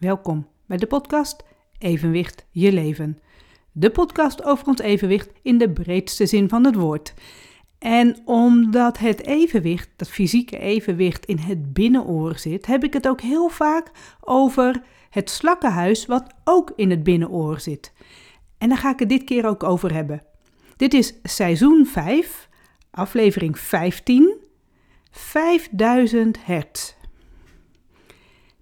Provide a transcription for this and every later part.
Welkom bij de podcast Evenwicht je leven. De podcast over ons evenwicht in de breedste zin van het woord. En omdat het evenwicht, dat fysieke evenwicht in het binnenoor zit, heb ik het ook heel vaak over het slakkenhuis wat ook in het binnenoor zit. En daar ga ik het dit keer ook over hebben. Dit is seizoen 5, aflevering 15, 5000 hertz.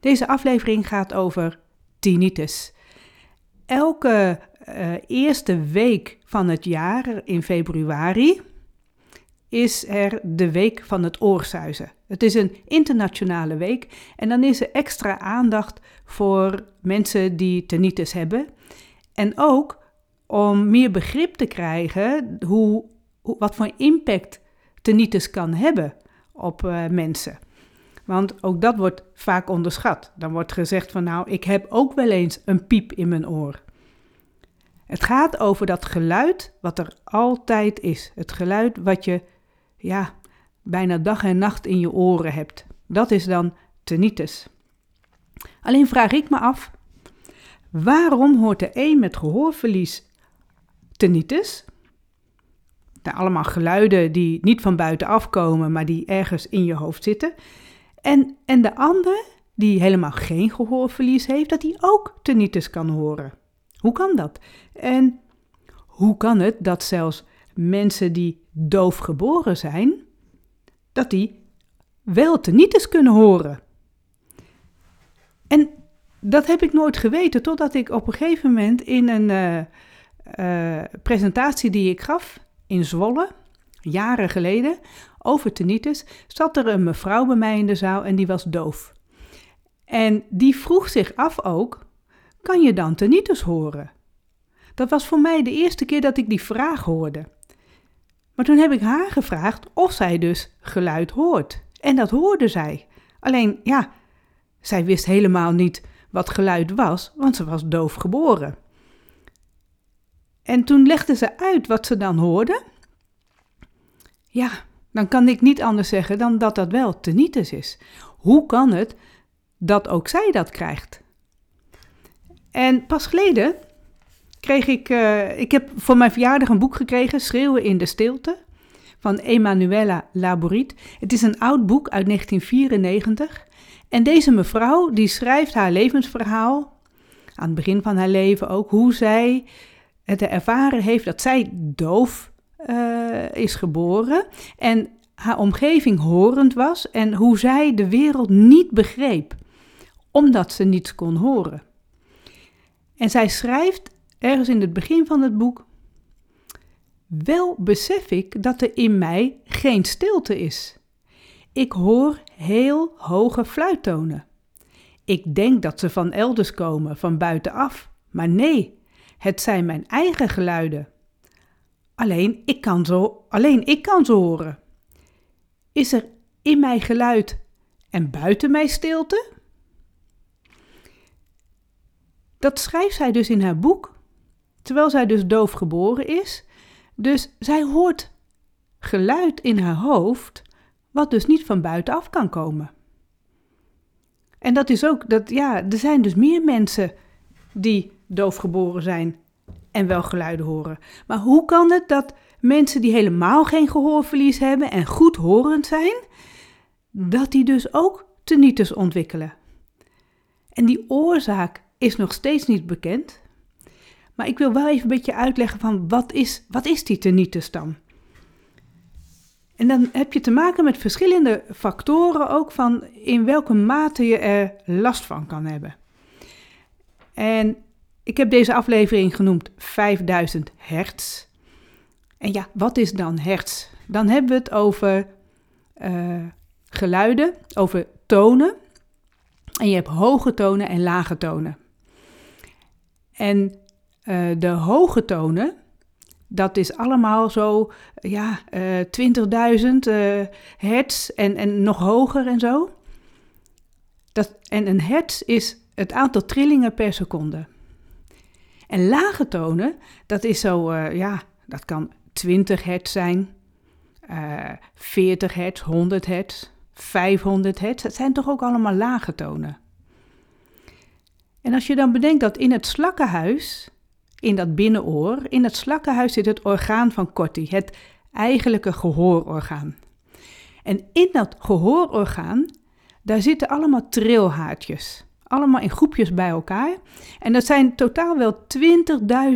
Deze aflevering gaat over tinnitus. Elke uh, eerste week van het jaar in februari is er de week van het oorzuizen. Het is een internationale week en dan is er extra aandacht voor mensen die tinnitus hebben. En ook om meer begrip te krijgen hoe, wat voor impact tinnitus kan hebben op uh, mensen. Want ook dat wordt vaak onderschat. Dan wordt gezegd van nou, ik heb ook wel eens een piep in mijn oor. Het gaat over dat geluid wat er altijd is. Het geluid wat je ja, bijna dag en nacht in je oren hebt. Dat is dan tinnitus. Alleen vraag ik me af, waarom hoort de een met gehoorverlies tinnitus? Nou, allemaal geluiden die niet van buitenaf komen, maar die ergens in je hoofd zitten. En, en de ander, die helemaal geen gehoorverlies heeft, dat hij ook tinnitus kan horen. Hoe kan dat? En hoe kan het dat zelfs mensen die doof geboren zijn, dat die wel tinnitus kunnen horen? En dat heb ik nooit geweten totdat ik op een gegeven moment in een uh, uh, presentatie die ik gaf in Zwolle, jaren geleden, over tinnitus, zat er een mevrouw bij mij in de zaal en die was doof. En die vroeg zich af ook, kan je dan tinnitus horen? Dat was voor mij de eerste keer dat ik die vraag hoorde. Maar toen heb ik haar gevraagd of zij dus geluid hoort. En dat hoorde zij. Alleen, ja, zij wist helemaal niet wat geluid was, want ze was doof geboren. En toen legde ze uit wat ze dan hoorde. Ja, dan kan ik niet anders zeggen dan dat dat wel tinnitus is. Hoe kan het dat ook zij dat krijgt? En pas geleden kreeg ik, uh, ik heb voor mijn verjaardag een boek gekregen, Schreeuwen in de stilte, van Emanuela Laboriet. Het is een oud boek uit 1994. En deze mevrouw, die schrijft haar levensverhaal, aan het begin van haar leven ook, hoe zij het ervaren heeft dat zij doof uh, is geboren en haar omgeving horend was en hoe zij de wereld niet begreep, omdat ze niets kon horen. En zij schrijft ergens in het begin van het boek: Wel besef ik dat er in mij geen stilte is. Ik hoor heel hoge fluittonen. Ik denk dat ze van elders komen, van buitenaf, maar nee, het zijn mijn eigen geluiden. Alleen ik kan ze, alleen ik kan horen. Is er in mij geluid en buiten mij stilte? Dat schrijft zij dus in haar boek, terwijl zij dus doof geboren is. Dus zij hoort geluid in haar hoofd, wat dus niet van buitenaf kan komen. En dat is ook, dat, ja, er zijn dus meer mensen die doof geboren zijn en wel geluiden horen. Maar hoe kan het dat mensen die helemaal geen gehoorverlies hebben en goed horend zijn, dat die dus ook tinnitus ontwikkelen? En die oorzaak is nog steeds niet bekend. Maar ik wil wel even een beetje uitleggen van wat is, wat is die tinnitus dan? En dan heb je te maken met verschillende factoren ook van in welke mate je er last van kan hebben. En ik heb deze aflevering genoemd 5000 hertz. En ja, wat is dan hertz? Dan hebben we het over uh, geluiden, over tonen. En je hebt hoge tonen en lage tonen. En uh, de hoge tonen, dat is allemaal zo, ja, uh, 20.000 hertz en, en nog hoger en zo. Dat, en een hertz is het aantal trillingen per seconde. En lage tonen, dat is zo, uh, ja, dat kan 20 hertz zijn, uh, 40 hertz, 100 hertz, 500 hertz. Dat zijn toch ook allemaal lage tonen. En als je dan bedenkt dat in het slakkenhuis, in dat binnenoor, in het slakkenhuis zit het orgaan van Corti, het eigenlijke gehoororgaan. En in dat gehoororgaan, daar zitten allemaal trilhaartjes. Allemaal in groepjes bij elkaar. En dat zijn totaal wel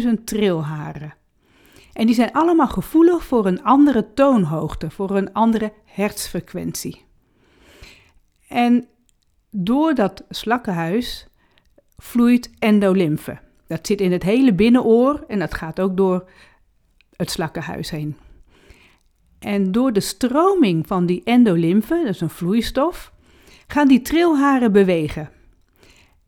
20.000 trilharen. En die zijn allemaal gevoelig voor een andere toonhoogte, voor een andere hertzfrequentie. En door dat slakkenhuis vloeit endolymfe. Dat zit in het hele binnenoor en dat gaat ook door het slakkenhuis heen. En door de stroming van die endolymfe, dat is een vloeistof, gaan die trilharen bewegen.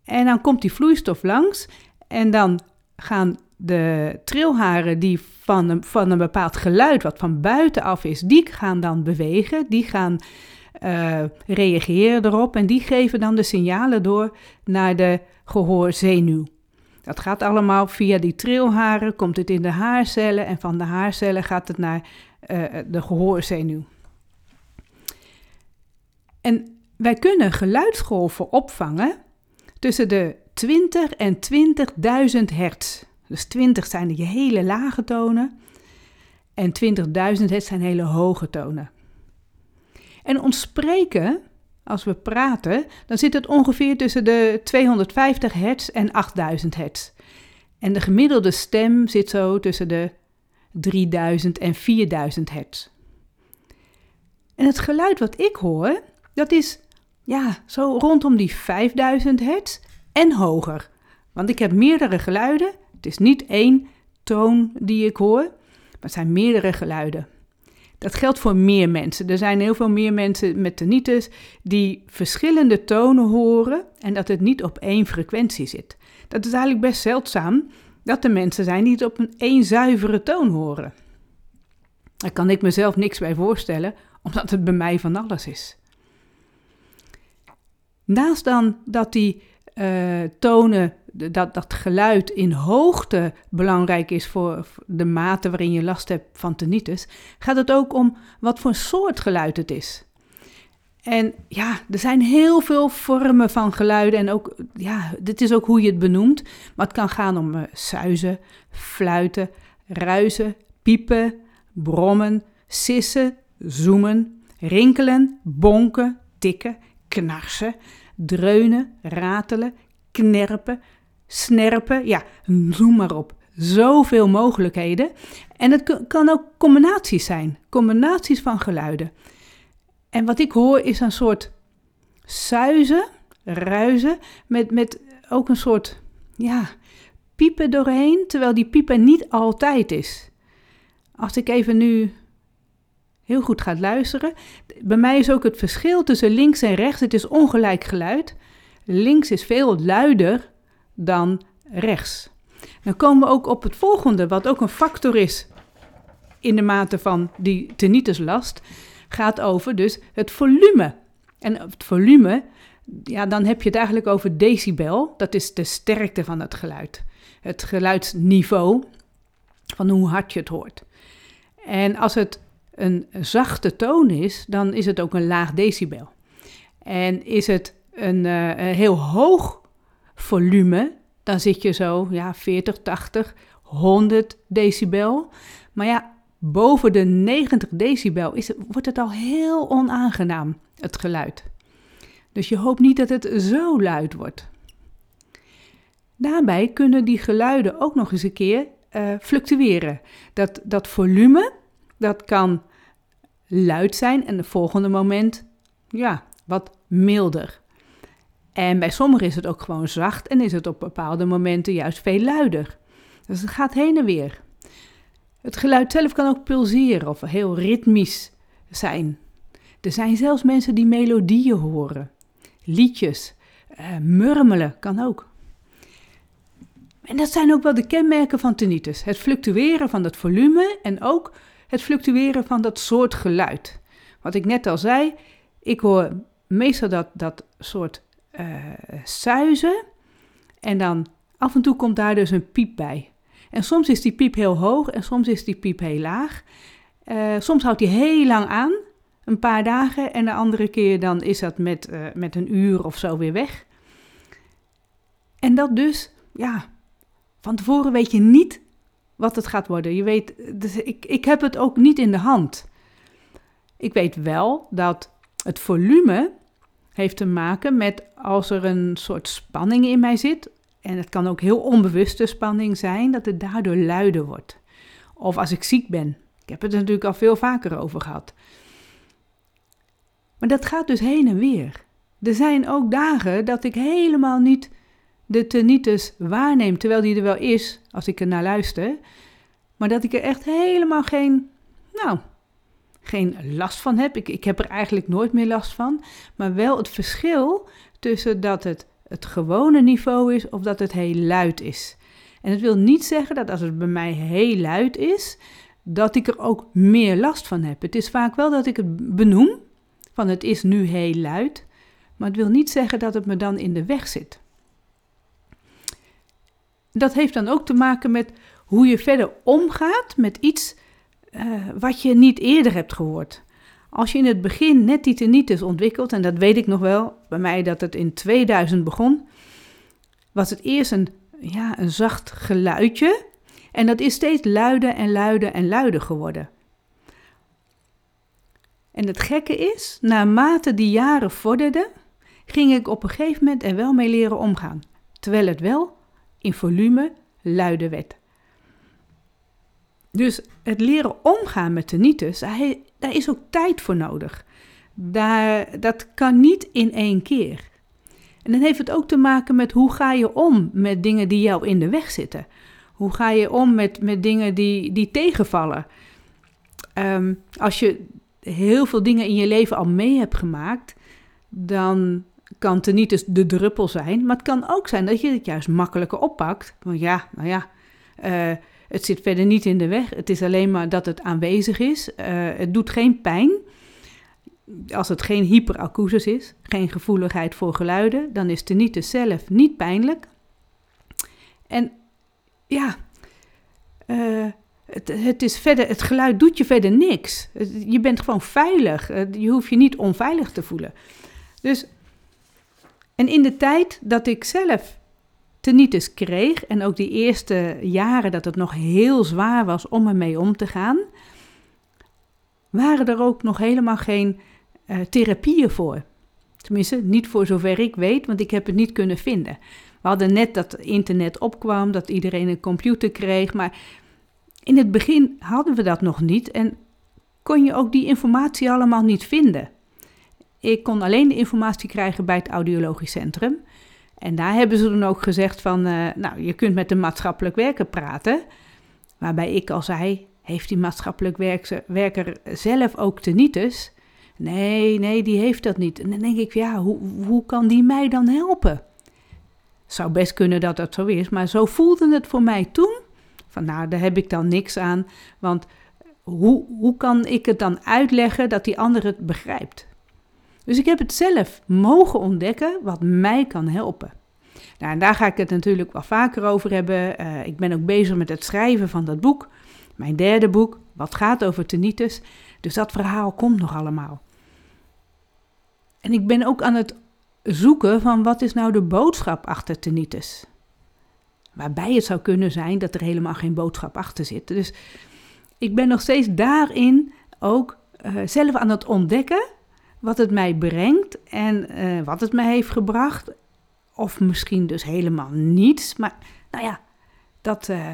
En dan komt die vloeistof langs en dan gaan de trilharen die van een, van een bepaald geluid wat van buitenaf is, die gaan dan bewegen, die gaan uh, reageren erop en die geven dan de signalen door naar de gehoorzenuw. Dat gaat allemaal via die trilharen, komt het in de haarcellen en van de haarcellen gaat het naar uh, de gehoorzenuw. En wij kunnen geluidsgolven opvangen tussen de 20 en 20.000 hertz. Dus 20 zijn de hele lage tonen en 20.000 hertz zijn hele hoge tonen. En ons spreken, als we praten, dan zit het ongeveer tussen de 250 hertz en 8000 hertz. En de gemiddelde stem zit zo tussen de 3000 en 4000 hertz. En het geluid wat ik hoor, dat is ja, zo rondom die 5000 hertz en hoger. Want ik heb meerdere geluiden. Het is niet één toon die ik hoor, maar het zijn meerdere geluiden. Dat geldt voor meer mensen. Er zijn heel veel meer mensen met tinnitus die verschillende tonen horen en dat het niet op één frequentie zit. Dat is eigenlijk best zeldzaam dat er mensen zijn die het op een één zuivere toon horen. Daar kan ik mezelf niks bij voorstellen, omdat het bij mij van alles is. Naast dan dat die uh, tonen, dat, dat geluid in hoogte belangrijk is voor de mate waarin je last hebt van tinnitus, gaat het ook om wat voor soort geluid het is. En ja, er zijn heel veel vormen van geluiden en ook, ja, dit is ook hoe je het benoemt. Maar het kan gaan om uh, suizen, fluiten, ruizen, piepen, brommen, sissen, zoemen, rinkelen, bonken, tikken, knarsen, dreunen, ratelen, knerpen, snerpen. Ja, noem maar op. Zoveel mogelijkheden. En het kan ook combinaties zijn. Combinaties van geluiden. En wat ik hoor is een soort suizen, ruizen, met, met ook een soort, ja, piepen doorheen, terwijl die piepen niet altijd is. Als ik even nu heel goed gaat luisteren. Bij mij is ook het verschil tussen links en rechts. Het is ongelijk geluid. Links is veel luider dan rechts. Dan komen we ook op het volgende, wat ook een factor is in de mate van die tinnitus gaat over dus het volume. En het volume, ja, dan heb je het eigenlijk over decibel. Dat is de sterkte van het geluid. Het geluidsniveau van hoe hard je het hoort. En als het een zachte toon is, dan is het ook een laag decibel. En is het een, een heel hoog volume, dan zit je zo ja, 40, 80, 100 decibel. Maar ja, boven de 90 decibel is het, wordt het al heel onaangenaam, het geluid. Dus je hoopt niet dat het zo luid wordt. Daarbij kunnen die geluiden ook nog eens een keer uh, fluctueren. Dat, dat volume dat kan luid zijn en het volgende moment, ja, wat milder. En bij sommigen is het ook gewoon zacht en is het op bepaalde momenten juist veel luider. Dus het gaat heen en weer. Het geluid zelf kan ook pulseren of heel ritmisch zijn. Er zijn zelfs mensen die melodieën horen, liedjes, uh, murmelen kan ook. En dat zijn ook wel de kenmerken van tinnitus. Het fluctueren van het volume en ook het fluctueren van dat soort geluid. Wat ik net al zei, ik hoor meestal dat, dat soort uh, suizen en dan af en toe komt daar dus een piep bij. En soms is die piep heel hoog en soms is die piep heel laag. Uh, soms houdt die heel lang aan, een paar dagen, en de andere keer dan is dat met, uh, met een uur of zo weer weg. En dat dus, ja, van tevoren weet je niet wat het gaat worden. Je weet, dus ik, ik heb het ook niet in de hand. Ik weet wel dat het volume heeft te maken met als er een soort spanning in mij zit. En het kan ook heel onbewuste spanning zijn, dat het daardoor luider wordt. Of als ik ziek ben. Ik heb het er natuurlijk al veel vaker over gehad. Maar dat gaat dus heen en weer. Er zijn ook dagen dat ik helemaal niet de tinnitus waarneem, terwijl die er wel is als ik er naar luister. Maar dat ik er echt helemaal geen, nou, geen last van heb. Ik, ik heb er eigenlijk nooit meer last van. Maar wel het verschil tussen dat het het gewone niveau is of dat het heel luid is. En het wil niet zeggen dat als het bij mij heel luid is, dat ik er ook meer last van heb. Het is vaak wel dat ik het benoem, van het is nu heel luid, maar het wil niet zeggen dat het me dan in de weg zit. Dat heeft dan ook te maken met hoe je verder omgaat met iets uh, wat je niet eerder hebt gehoord. Als je in het begin net die tinnitus ontwikkelt, en dat weet ik nog wel, bij mij dat het in 2000 begon, was het eerst een, ja, een zacht geluidje. En dat is steeds luider en luider en luider geworden. En het gekke is, naarmate die jaren vorderden, ging ik op een gegeven moment er wel mee leren omgaan. Terwijl het wel in volume luider werd. Dus het leren omgaan met tinnitus, daar is ook tijd voor nodig. Daar, dat kan niet in één keer. En dan heeft het ook te maken met hoe ga je om met dingen die jou in de weg zitten. Hoe ga je om met, met dingen die, die tegenvallen? Um, als je heel veel dingen in je leven al mee hebt gemaakt, dan kan tinnitus de druppel zijn. Maar het kan ook zijn dat je het juist makkelijker oppakt. Want ja, nou ja, uh, het zit verder niet in de weg. Het is alleen maar dat het aanwezig is. Uh, het doet geen pijn. Als het geen hyperacusis is, geen gevoeligheid voor geluiden, dan is tinnitus zelf niet pijnlijk. En ja, uh, het, het, is verder, het geluid doet je verder niks. Je bent gewoon veilig. Je hoeft je niet onveilig te voelen. Dus, en in de tijd dat ik zelf tinnitus kreeg en ook die eerste jaren dat het nog heel zwaar was om ermee om te gaan, waren er ook nog helemaal geen uh, therapieën voor. Tenminste, niet voor zover ik weet, want ik heb het niet kunnen vinden. We hadden net dat internet opkwam, dat iedereen een computer kreeg, maar in het begin hadden we dat nog niet en kon je ook die informatie allemaal niet vinden. Ik kon alleen de informatie krijgen bij het audiologisch centrum. En daar hebben ze dan ook gezegd van, uh, nou, je kunt met de maatschappelijk werker praten. Waarbij ik al zei, heeft die maatschappelijk werker zelf ook tinnitus? Nee, nee, die heeft dat niet. En dan denk ik, ja, hoe, hoe kan die mij dan helpen? Zou best kunnen dat dat zo is, maar zo voelde het voor mij toen. Van nou, daar heb ik dan niks aan, want hoe, hoe kan ik het dan uitleggen dat die ander het begrijpt? Dus ik heb het zelf mogen ontdekken wat mij kan helpen. Nou, en daar ga ik het natuurlijk wel vaker over hebben. Uh, ik ben ook bezig met het schrijven van dat boek. Mijn derde boek, wat gaat over tinnitus. Dus dat verhaal komt nog allemaal. En ik ben ook aan het zoeken van wat is nou de boodschap achter tinnitus. Waarbij het zou kunnen zijn dat er helemaal geen boodschap achter zit. Dus ik ben nog steeds daarin ook uh, zelf aan het ontdekken wat het mij brengt en uh, wat het mij heeft gebracht. Of misschien dus helemaal niets. Maar nou ja, dat uh,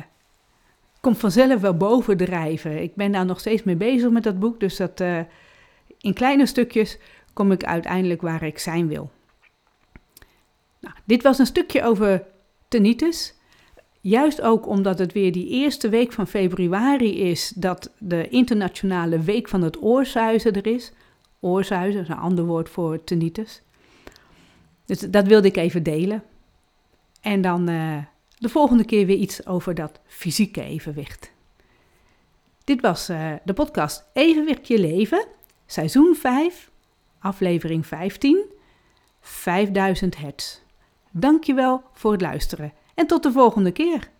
komt vanzelf wel bovendrijven. Ik ben daar nog steeds mee bezig met dat boek. Dus dat uh, in kleine stukjes kom ik uiteindelijk waar ik zijn wil. Nou, dit was een stukje over tinnitus. Juist ook omdat het weer die eerste week van februari is dat de internationale week van het oorzuizen er is. Oorzuizen is een ander woord voor tinnitus. Dus dat wilde ik even delen. En dan uh, de volgende keer weer iets over dat fysieke evenwicht. Dit was uh, de podcast Evenwicht je leven, seizoen 5, aflevering 15, 5000 hertz. Dankjewel voor het luisteren en tot de volgende keer.